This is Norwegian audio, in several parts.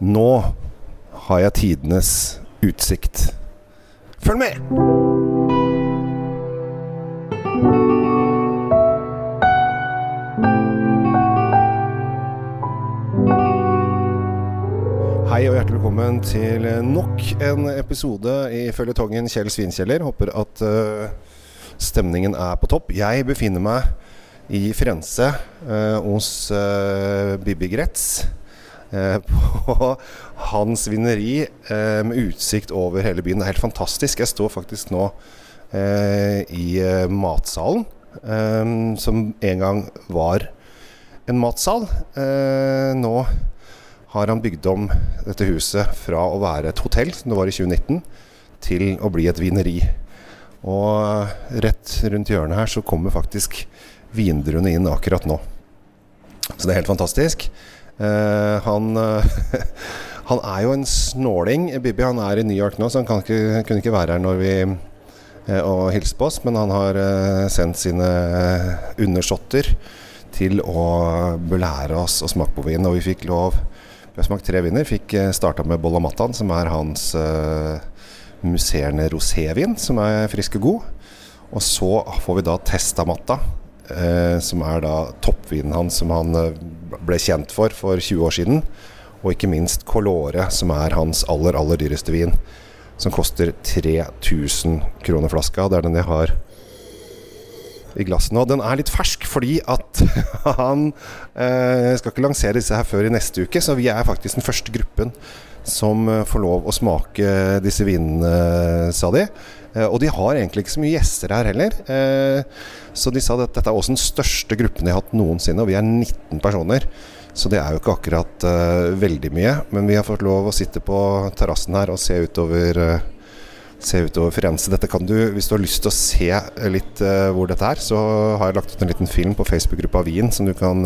Nå har jeg tidenes utsikt. Følg med! Hei og hjertelig velkommen til nok en episode i føljetongen Kjell Svinkjeller. Håper at uh, stemningen er på topp. Jeg befinner meg i Firenze uh, hos uh, Bibi Gretz. Eh, på hans vineri eh, med utsikt over hele byen. Det er helt fantastisk. Jeg står faktisk nå eh, i matsalen, som en gang var en matsal. Nå har han bygd om dette huset fra å være et hotell, som det var i 2019, til å bli et vineri. Og rett rundt hjørnet her så kommer faktisk vindruene inn akkurat nå. Så det er helt fantastisk. Eh, han, eh, han er jo en snåling, Bibi. Han er i New York nå, så han ikke, kunne ikke være her når vi eh, og hilse på oss. Men han har sendt sine undersåtter til å belære oss å smake på vin. Og vi fikk lov Vi har smakt tre viner. Fikk starta med Bollamattan, som er hans eh, musserende rosévin, som er frisk og god. Og så får vi da Testa Matta, som er da toppvinen hans, som han eh, ble kjent for for 20 år siden. Og ikke minst Colore, som er hans aller, aller dyreste vin. Som koster 3000 kroner flaska. Det er den jeg har i glasset nå. Den er litt fersk fordi at han eh, skal ikke lansere disse her før i neste uke, så vi er faktisk den første gruppen som eh, får lov å smake disse vinene, sa de. Eh, og de har egentlig ikke så mye gjester her heller. Eh, så de sa at dette er også den største gruppen de har hatt noensinne, og vi er 19 personer. Så det er jo ikke akkurat veldig mye. Men vi har fått lov å sitte på terrassen her og se utover se utover Firenze. Dette kan du, Hvis du har lyst til å se litt hvor dette er, så har jeg lagt ut en liten film på Facebook-gruppa Wien som du kan,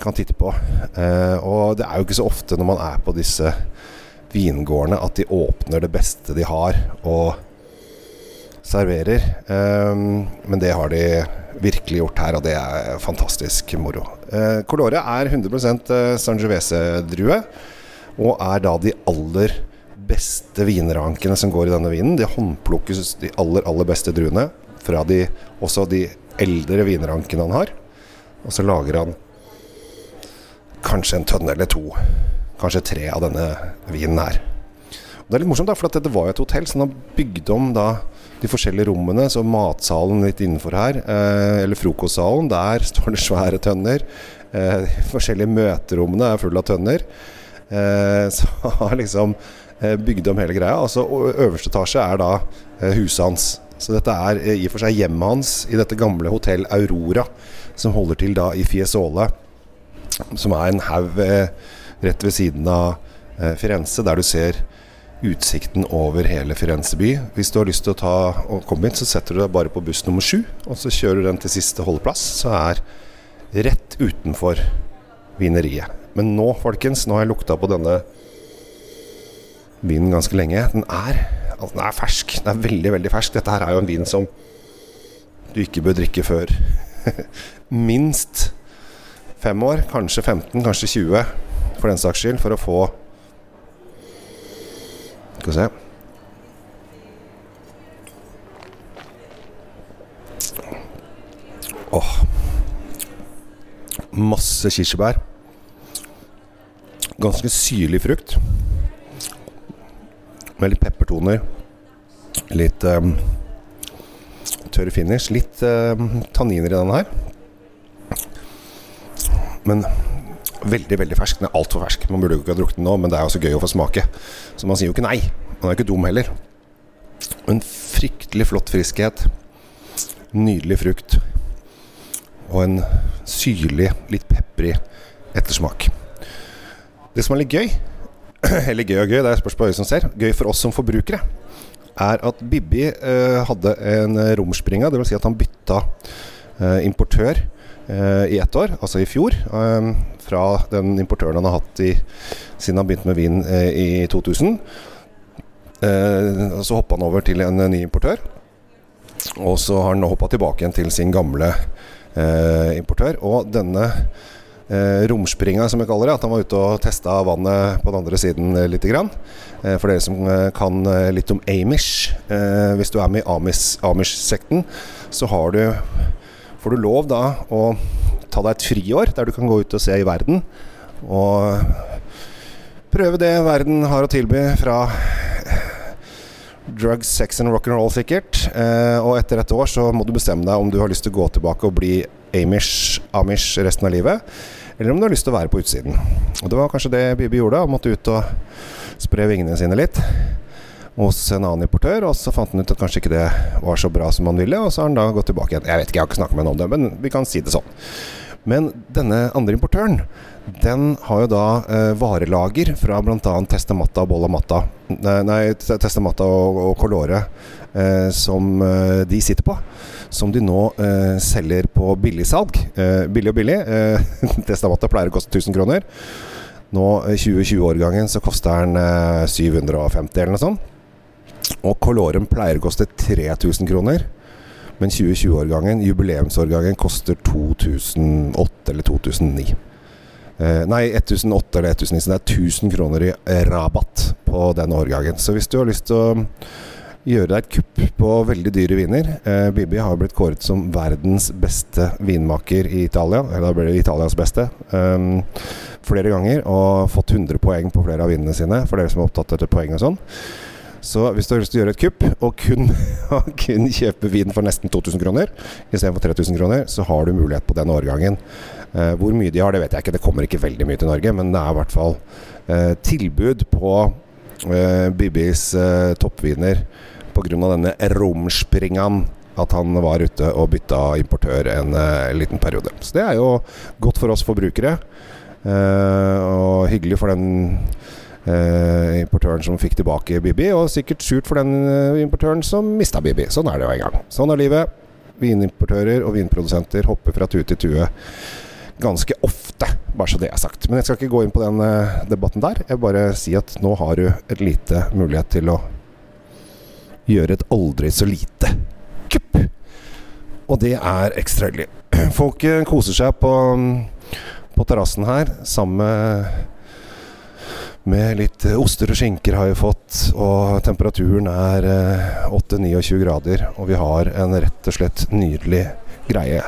kan titte på. Uh, og det er jo ikke så ofte når man er på disse vingårdene at de åpner det beste de har og serverer. Um, men det har de virkelig gjort her, og det er fantastisk moro. Uh, Colore er 100% Sangiovese-drue, og er da de aller beste vinrankene som går i denne vinen. De håndplukkes de aller, aller beste druene fra de, også de eldre vinrankene han har. Og så lager han kanskje en tønne eller to, kanskje tre av denne vinen her. Og det er litt morsomt, da, for dette var jo et hotell, så han har bygd om da de forskjellige rommene. Så matsalen litt innenfor her, eh, eller frokostsalen, der står det svære tønner. Eh, de forskjellige møterommene er fulle av tønner. Eh, så har liksom eh, bygd om hele greia. Altså Øverste etasje er da eh, huset hans. Så dette er eh, i og for seg hjemmet hans i dette gamle hotell Aurora, som holder til da i Fiesole. Som er en haug eh, rett ved siden av eh, Firenze, der du ser utsikten over hele Firenze by. Hvis du har lyst til å ta og komme hit, så setter du deg bare på buss nummer sju, og så kjører du den til siste holdeplass, så er rett utenfor vineriet. Men nå, folkens, nå har jeg lukta på denne vinen ganske lenge. Den er, altså, den er fersk. Den er veldig, veldig fersk. Dette her er jo en vin som du ikke bør drikke før minst fem år. Kanskje 15, kanskje 20 for den saks skyld, for å få Skal vi se Åh. Masse kirsebær. Ganske syrlig frukt. Med litt peppertoner. Litt um, tørr finish. Litt um, tanniner i denne her. Men veldig, veldig fersk. Den er altfor fersk. Man burde jo ikke ha drukket den nå, men det er jo også gøy å få smake. Så man sier jo ikke nei. Man er jo ikke dum heller. En fryktelig flott friskhet. Nydelig frukt. Og en syrlig, litt peprig ettersmak. Det som er litt gøy, eller gøy og gøy, det er spørs på øyet som ser, gøy for oss som forbrukere, er at Bibi eh, hadde en romspringa. Vil si at han bytta importør eh, i ett år, altså i fjor. eh, fra den importøren han har hatt i, siden han begynte med vin eh, i 2000. Eh, så hoppa han over til en eh, ny importør. Og så har han hoppa tilbake igjen til sin gamle eh, importør. Og denne eh, romspringa, som jeg kaller det. At han var ute og testa vannet på den andre siden eh, lite grann. Eh, for dere som eh, kan eh, litt om Amish. Eh, hvis du er med i Amish- Amish-sekten, så har du, får du lov da å ta deg et friår der du kan gå ut og se i verden. Og prøve det verden har å tilby fra drugs, sex and rock'n'roll, sikkert. Eh, og etter et år så må du bestemme deg om du har lyst til å gå tilbake og bli Amish, Amish resten av livet, eller om du har lyst til å være på utsiden. Og det var kanskje det Bibi gjorde. Han måtte ut og spre vingene sine litt hos en annen importør, og så fant han ut at kanskje ikke det var så bra som han ville, og så har han da gått tilbake igjen. Jeg vet ikke, jeg har ikke snakket med ham om det, men vi kan si det sånn. Men denne andre importøren, den har jo da eh, varelager fra bl.a. Testamatta og Bolla Matta. Nei, Testamatta og, og Colore, eh, som eh, de sitter på. Som de nå eh, selger på billigsalg. Eh, billig og billig. Eh, Testamatta pleier å koste 1000 kroner. Nå, eh, 2020-årgangen, så koster den eh, 750 eller noe sånt. Og Coloren pleier å koste 3000 kroner. Men 2020-årgangen, jubileumsårgangen, koster 2008 eller 2009. Eh, nei, 1008 eller 1009, så det er 1000 kroner i rabatt på denne årgangen. Så hvis du har lyst til å gjøre deg et kupp på veldig dyre viner eh, Bibi har blitt kåret som verdens beste vinmaker i Italia. Eller da ble det Italias beste. Um, flere ganger. Og fått 100 poeng på flere av vinene sine, for dere som er opptatt av poeng og sånn. Så hvis du har lyst til å gjøre et kupp, og kun, kun kjøpe vin for nesten 2000 kroner istedenfor 3000 kroner, så har du mulighet på den årgangen. Eh, hvor mye de har, det vet jeg ikke. Det kommer ikke veldig mye til Norge, men det er i hvert fall eh, tilbud på eh, Bibis eh, toppviner pga. denne romspringan. At han var ute og bytta importør en eh, liten periode. Så det er jo godt for oss forbrukere. eh, og hyggelig for den eh, importøren som fikk tilbake Bibi, og sikkert surt for den eh, importøren som mista Bibi. Sånn er det jo en gang. Sånn er livet. Vinimportører og vinprodusenter hopper fra tue til tue ganske ofte, bare så det er sagt. Men jeg skal ikke gå inn på den eh, debatten der. Jeg bare si at nå har du et lite mulighet til å gjøre et aldri så lite kupp. Og det er ekstra hyggelig. Folk koser seg på, på terrassen her sammen med med litt eh, oster og skinker har vi fått, og temperaturen er eh, 8-29 grader. Og vi har en rett og slett nydelig greie.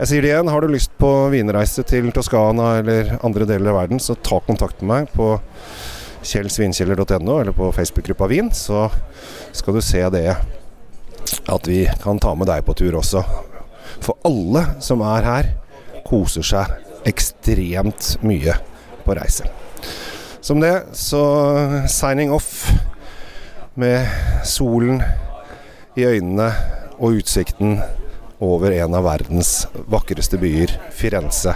Jeg sier det igjen, har du lyst på vinreise til Toskana eller andre deler av verden, så ta kontakt med meg på kjellsvinkjeller.no eller på Facebook-gruppa Vin, så skal du se det at vi kan ta med deg på tur også. For alle som er her, koser seg ekstremt mye på reise. Som det, så signing off med solen i øynene og utsikten over en av verdens vakreste byer, Firenze.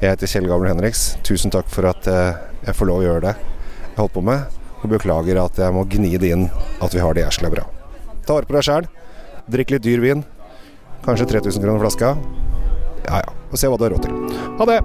Jeg heter Kjell Gabriel Henriks. Tusen takk for at eh, jeg får lov å gjøre det jeg holdt på med. Og beklager at jeg må gni det inn at vi har det jæskla bra. Ta vare på deg sjæl. Drikk litt dyr vin. Kanskje 3000 kroner flaska. Ja ja. Og se hva du har råd til. Ha det!